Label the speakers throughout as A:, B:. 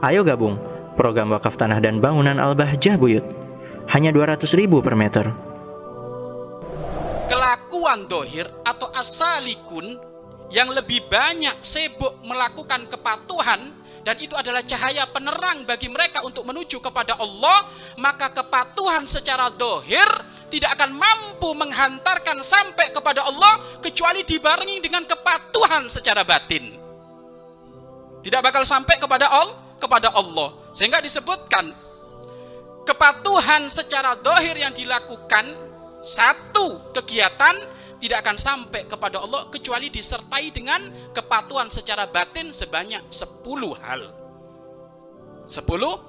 A: Ayo gabung program wakaf tanah dan bangunan Al-Bahjah Buyut. Hanya 200 ribu per meter.
B: Kelakuan dohir atau asalikun yang lebih banyak sibuk melakukan kepatuhan dan itu adalah cahaya penerang bagi mereka untuk menuju kepada Allah, maka kepatuhan secara dohir tidak akan mampu menghantarkan sampai kepada Allah kecuali dibarengi dengan kepatuhan secara batin. Tidak bakal sampai kepada Allah, kepada Allah. Sehingga disebutkan kepatuhan secara dohir yang dilakukan satu kegiatan tidak akan sampai kepada Allah kecuali disertai dengan kepatuhan secara batin sebanyak 10 hal. 10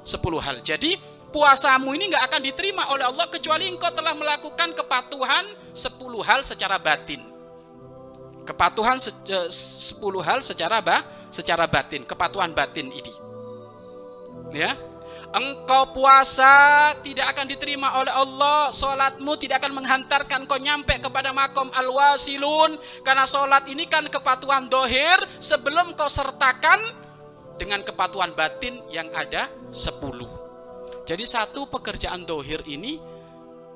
B: 10 hal. Jadi puasamu ini nggak akan diterima oleh Allah kecuali engkau telah melakukan kepatuhan 10 hal secara batin. Kepatuhan 10 eh, hal secara bah, secara batin, kepatuhan batin ini. Ya, engkau puasa tidak akan diterima oleh Allah. Solatmu tidak akan menghantarkan kau nyampe kepada makom al-wasilun. Karena solat ini kan kepatuhan dohir Sebelum kau sertakan dengan kepatuhan batin yang ada 10 Jadi satu pekerjaan dohir ini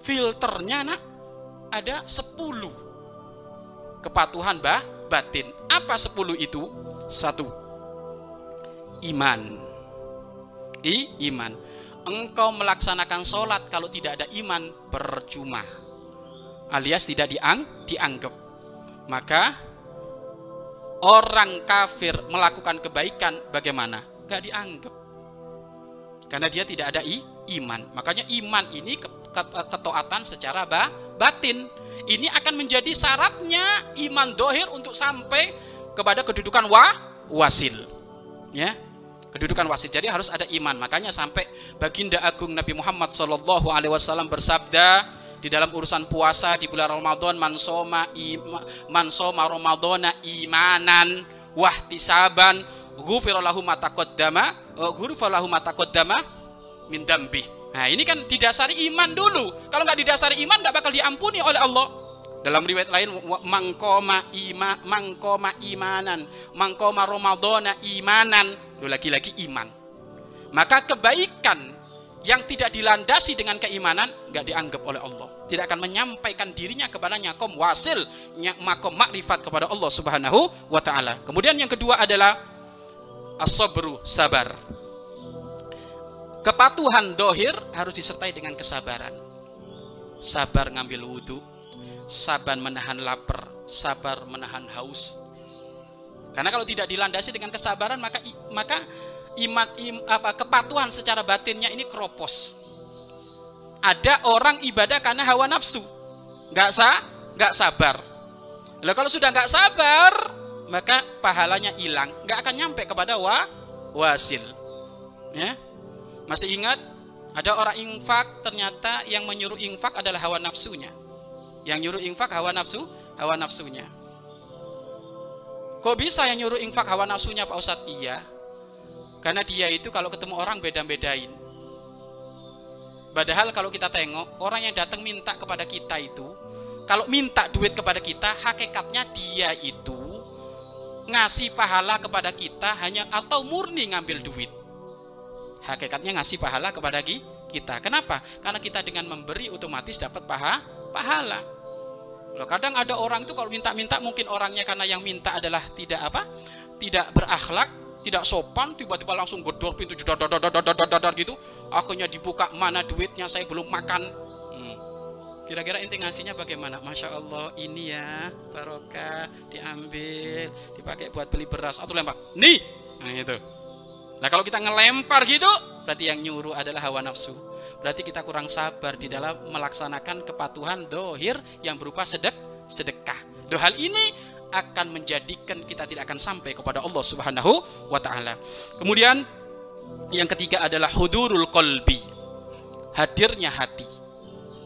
B: Filternya nak ada 10 Kepatuhan bah, batin. Apa 10 itu? Satu. Iman i iman. Engkau melaksanakan sholat kalau tidak ada iman percuma. Alias tidak diang, dianggap. Maka orang kafir melakukan kebaikan bagaimana? Gak dianggap. Karena dia tidak ada i, iman. Makanya iman ini ketaatan secara ba, batin. Ini akan menjadi syaratnya iman dohir untuk sampai kepada kedudukan wa, wasil. Ya, kedudukan wasit. Jadi harus ada iman. Makanya sampai baginda agung Nabi Muhammad Shallallahu Alaihi Wasallam bersabda di dalam urusan puasa di bulan Ramadan mansoma ima, mansoma Ramadana imanan wahtisaban ghufirallahu mataqaddama uh, ghufirallahu mataqaddama min dambi. Nah, ini kan didasari iman dulu. Kalau nggak didasari iman nggak bakal diampuni oleh Allah. Dalam riwayat lain mangkoma ima mangkoma imanan, mangkoma Ramadana imanan. Lagi-lagi iman. Maka kebaikan yang tidak dilandasi dengan keimanan nggak dianggap oleh Allah. Tidak akan menyampaikan dirinya kepada nyakom wasil, makom makrifat kepada Allah Subhanahu wa taala. Kemudian yang kedua adalah asobru sabar. Kepatuhan dohir harus disertai dengan kesabaran. Sabar ngambil wudhu, sabar menahan lapar, sabar menahan haus. Karena kalau tidak dilandasi dengan kesabaran maka maka iman im, apa kepatuhan secara batinnya ini keropos. Ada orang ibadah karena hawa nafsu, nggak sah, nggak sabar. Lalu kalau sudah nggak sabar, maka pahalanya hilang, nggak akan nyampe kepada wa wasil. Ya, masih ingat ada orang infak ternyata yang menyuruh infak adalah hawa nafsunya. Yang nyuruh infak hawa nafsu, hawa nafsunya. Kok bisa yang nyuruh infak hawa nafsunya Pak Ustadz? Iya. Karena dia itu kalau ketemu orang beda-bedain. Padahal kalau kita tengok, orang yang datang minta kepada kita itu, kalau minta duit kepada kita, hakikatnya dia itu ngasih pahala kepada kita hanya atau murni ngambil duit. Hakikatnya ngasih pahala kepada kita. Kenapa? Karena kita dengan memberi otomatis dapat paha, pahala. Loh, kadang ada orang itu kalau minta-minta mungkin orangnya karena yang minta adalah tidak apa? Tidak berakhlak, tidak sopan, tiba-tiba langsung gedor pintu dadar dadar gitu. Akhirnya dibuka mana duitnya saya belum makan. Hmm. Kira-kira inti ngasihnya bagaimana? Masya Allah ini ya barokah diambil dipakai buat beli beras atau lempar. Nih, nah itu. Nah kalau kita ngelempar gitu, berarti yang nyuruh adalah hawa nafsu berarti kita kurang sabar di dalam melaksanakan kepatuhan dohir yang berupa sedek sedekah. Doh hal ini akan menjadikan kita tidak akan sampai kepada Allah Subhanahu wa taala. Kemudian yang ketiga adalah hudurul kolbi. Hadirnya hati.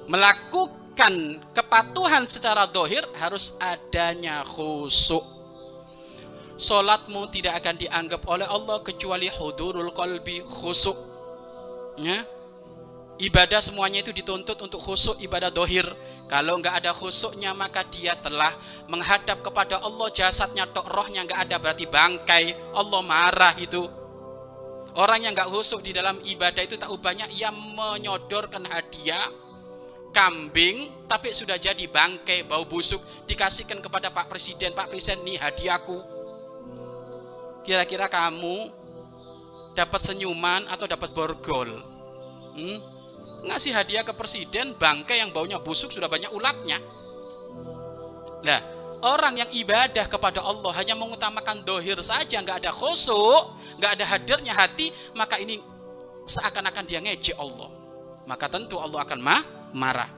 B: Melakukan kepatuhan secara dohir harus adanya khusuk. Solatmu tidak akan dianggap oleh Allah kecuali hudurul kolbi khusuk. Ya, ibadah semuanya itu dituntut untuk khusuk ibadah dohir. Kalau nggak ada khusuknya maka dia telah menghadap kepada Allah jasadnya tok rohnya nggak ada berarti bangkai. Allah marah itu. Orang yang nggak husuk di dalam ibadah itu tak banyak yang menyodorkan hadiah kambing tapi sudah jadi bangkai bau busuk. Dikasihkan kepada Pak Presiden Pak Presiden nih hadiahku. Kira-kira kamu dapat senyuman atau dapat borgol? Hmm? Ngasih hadiah ke presiden bangkai yang baunya busuk sudah banyak ulatnya lah orang yang ibadah kepada Allah hanya mengutamakan dohir saja nggak ada khusuk nggak ada hadirnya hati maka ini seakan-akan dia ngejek Allah maka tentu Allah akan mah marah.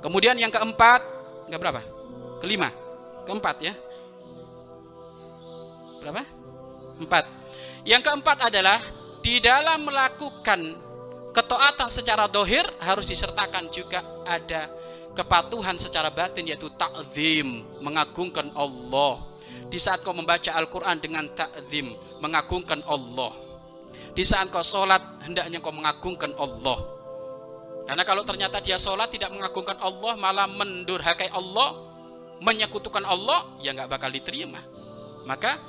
B: Kemudian yang keempat, enggak berapa? Kelima. Keempat ya. Berapa? Empat. Yang keempat adalah di dalam melakukan ketaatan secara dohir harus disertakan juga ada kepatuhan secara batin yaitu ta'zim, mengagungkan Allah. Di saat kau membaca Al-Quran dengan ta'zim, mengagungkan Allah. Di saat kau sholat, hendaknya kau mengagungkan Allah karena kalau ternyata dia sholat tidak mengagungkan Allah, malah mendurhakai Allah, menyekutukan Allah, ya nggak bakal diterima. Maka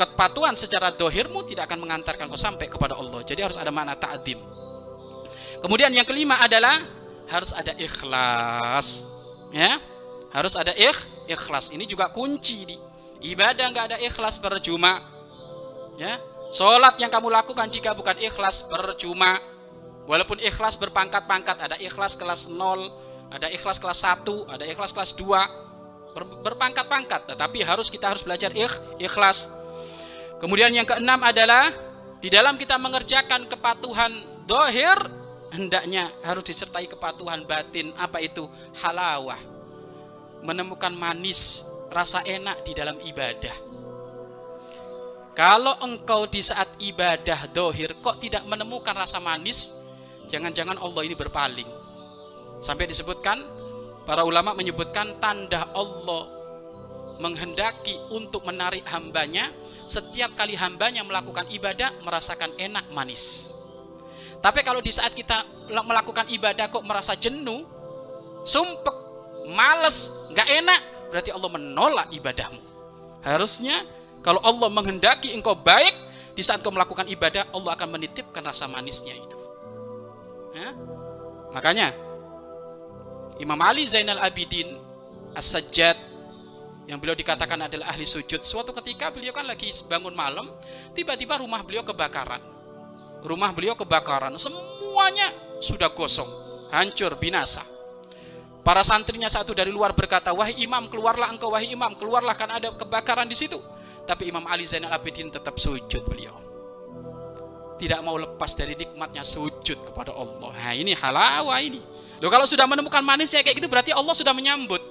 B: kepatuhan secara dohirmu tidak akan mengantarkan kau sampai kepada Allah. Jadi harus ada makna ta'adim. Kemudian yang kelima adalah harus ada ikhlas. Ya, harus ada ikh, ikhlas. Ini juga kunci di ibadah nggak ada ikhlas percuma. Ya, sholat yang kamu lakukan jika bukan ikhlas percuma. Walaupun ikhlas berpangkat-pangkat, ada ikhlas kelas 0, ada ikhlas kelas 1, ada ikhlas kelas 2, ber, berpangkat-pangkat. Tetapi harus kita harus belajar ikh, ikhlas. Kemudian yang keenam adalah di dalam kita mengerjakan kepatuhan dohir, hendaknya harus disertai kepatuhan batin. Apa itu? Halawah. Menemukan manis, rasa enak di dalam ibadah. Kalau engkau di saat ibadah dohir kok tidak menemukan rasa manis, Jangan-jangan Allah ini berpaling. Sampai disebutkan, para ulama menyebutkan tanda Allah menghendaki untuk menarik hambanya setiap kali hambanya melakukan ibadah merasakan enak manis. Tapi kalau di saat kita melakukan ibadah kok merasa jenuh, sumpek, males, nggak enak, berarti Allah menolak ibadahmu. Harusnya kalau Allah menghendaki engkau baik, di saat kau melakukan ibadah, Allah akan menitipkan rasa manisnya itu. Ya? Makanya Imam Ali Zainal Abidin As-Sajjad yang beliau dikatakan adalah ahli sujud. Suatu ketika beliau kan lagi bangun malam, tiba-tiba rumah beliau kebakaran. Rumah beliau kebakaran, semuanya sudah gosong, hancur, binasa. Para santrinya satu dari luar berkata, "Wahai imam, keluarlah engkau wahai imam, keluarlah kan ada kebakaran di situ." Tapi Imam Ali Zainal Abidin tetap sujud beliau tidak mau lepas dari nikmatnya sujud kepada Allah. Nah, ini halawa ini. Loh kalau sudah menemukan manisnya kayak gitu berarti Allah sudah menyambut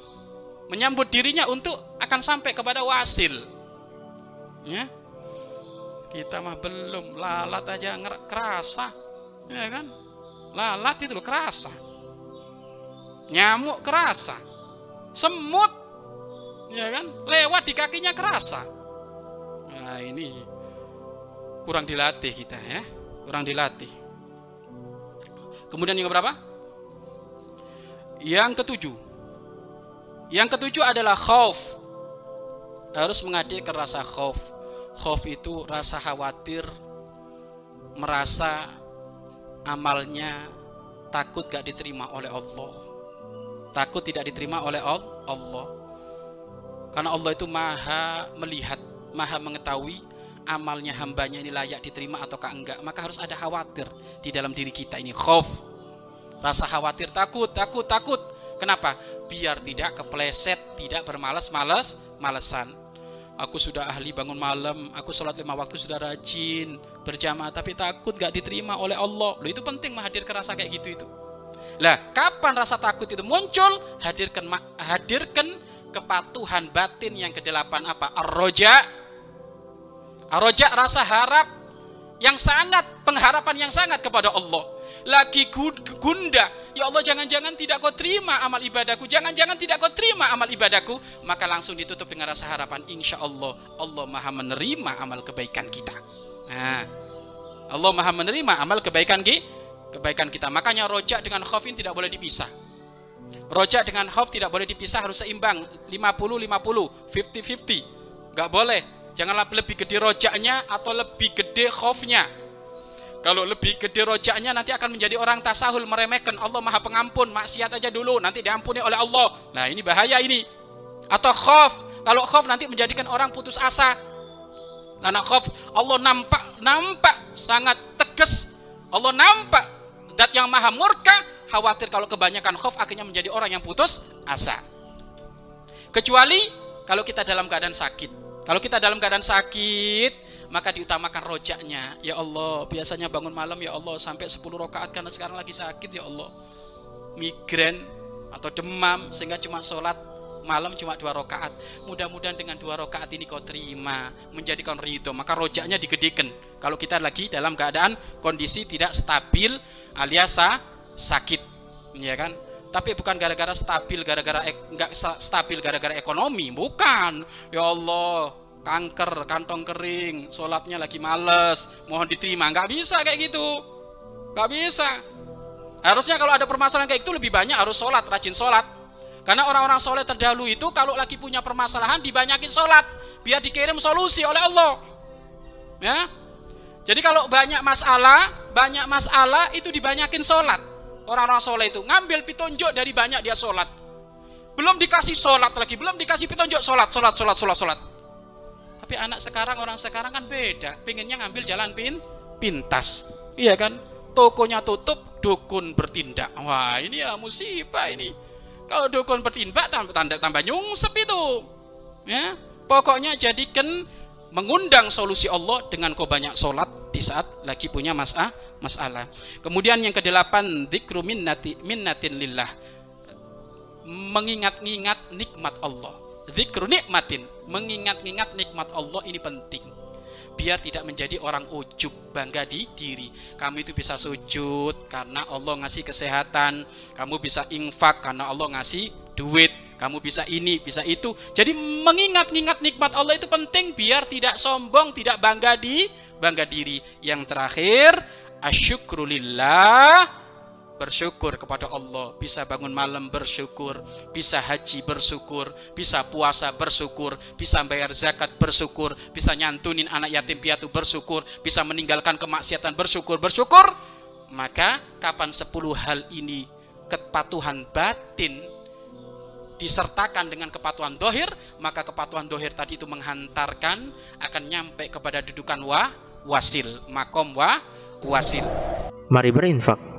B: menyambut dirinya untuk akan sampai kepada wasil. Ya. Kita mah belum lalat aja kerasa. Ya kan? Lalat itu loh kerasa. Nyamuk kerasa. Semut ya kan? Lewat di kakinya kerasa. Nah, ini kurang dilatih kita ya kurang dilatih kemudian yang berapa yang ketujuh yang ketujuh adalah khauf. Harus menghadirkan rasa khauf. Khauf itu rasa khawatir merasa amalnya takut gak diterima oleh Allah. Takut tidak diterima oleh Allah. Karena Allah itu maha melihat maha mengetahui amalnya hambanya ini layak diterima ataukah enggak. Maka harus ada khawatir di dalam diri kita ini. Khauf. Rasa khawatir takut takut takut kenapa? Biar tidak kepleset tidak bermalas-malas malesan. Aku sudah ahli bangun malam aku sholat lima waktu sudah rajin berjamaah tapi takut gak diterima oleh Allah. Lo itu penting menghadirkan rasa kayak gitu itu. Lah kapan rasa takut itu muncul? Hadirkan hadirkan kepatuhan batin yang kedelapan apa? Ar-roja Roja rasa harap yang sangat, pengharapan yang sangat kepada Allah. Lagi gunda, ya Allah jangan-jangan tidak kau terima amal ibadahku, jangan-jangan tidak kau terima amal ibadahku, maka langsung ditutup dengan rasa harapan, insya Allah, Allah maha menerima amal kebaikan kita. Nah, Allah maha menerima amal kebaikan kita, kebaikan kita. Makanya rojak dengan khaufin tidak boleh dipisah. Rojak dengan khauf tidak boleh dipisah, harus seimbang, 50-50, 50-50. Gak boleh Janganlah lebih gede rojaknya atau lebih gede khofnya. Kalau lebih gede rojaknya nanti akan menjadi orang tasahul meremehkan Allah Maha Pengampun, maksiat aja dulu nanti diampuni oleh Allah. Nah, ini bahaya ini. Atau khof, kalau khof nanti menjadikan orang putus asa. Karena khof Allah nampak nampak sangat tegas. Allah nampak dat yang maha murka, khawatir kalau kebanyakan khof akhirnya menjadi orang yang putus asa. Kecuali kalau kita dalam keadaan sakit. Kalau kita dalam keadaan sakit, maka diutamakan rojaknya. Ya Allah biasanya bangun malam ya Allah sampai 10 rakaat karena sekarang lagi sakit ya Allah. Migrain atau demam sehingga cuma sholat malam cuma dua rakaat. Mudah-mudahan dengan dua rakaat ini kau terima menjadikan ridho. Maka rojaknya digedekan. Kalau kita lagi dalam keadaan kondisi tidak stabil alias sakit. Ya kan? Tapi bukan gara-gara stabil gara-gara enggak stabil gara-gara ekonomi. Bukan. Ya Allah kanker, kantong kering, sholatnya lagi males, mohon diterima. Nggak bisa kayak gitu. Nggak bisa. Harusnya kalau ada permasalahan kayak itu lebih banyak harus sholat, rajin sholat. Karena orang-orang soleh terdahulu itu kalau lagi punya permasalahan dibanyakin sholat. Biar dikirim solusi oleh Allah. Ya. Jadi kalau banyak masalah, banyak masalah itu dibanyakin sholat. Orang-orang soleh itu ngambil pitunjuk dari banyak dia sholat. Belum dikasih sholat lagi, belum dikasih pitunjuk sholat, sholat, sholat, sholat, sholat. Tapi anak sekarang, orang sekarang kan beda. Pengennya ngambil jalan pin, pintas. Iya kan? Tokonya tutup, dukun bertindak. Wah ini ya musibah ini. Kalau dukun bertindak, tanda, tambah nyungsep itu. Ya, Pokoknya jadikan mengundang solusi Allah dengan kau banyak sholat di saat lagi punya masalah masalah. Kemudian yang kedelapan dzikru minnati minnatin lillah. Mengingat-ingat nikmat Allah Zikru nikmatin, mengingat-ingat nikmat Allah ini penting. Biar tidak menjadi orang ujub, bangga di diri. Kamu itu bisa sujud karena Allah ngasih kesehatan. Kamu bisa infak karena Allah ngasih duit. Kamu bisa ini, bisa itu. Jadi mengingat-ingat nikmat Allah itu penting biar tidak sombong, tidak bangga di bangga diri. Yang terakhir, asyukrulillah bersyukur kepada Allah, bisa bangun malam bersyukur, bisa haji bersyukur, bisa puasa bersyukur, bisa bayar zakat bersyukur, bisa nyantunin anak yatim piatu bersyukur, bisa meninggalkan kemaksiatan bersyukur, bersyukur. Maka kapan sepuluh hal ini kepatuhan batin disertakan dengan kepatuhan dohir, maka kepatuhan dohir tadi itu menghantarkan akan nyampe kepada dudukan wa wasil, makom wa wasil.
A: Mari berinfak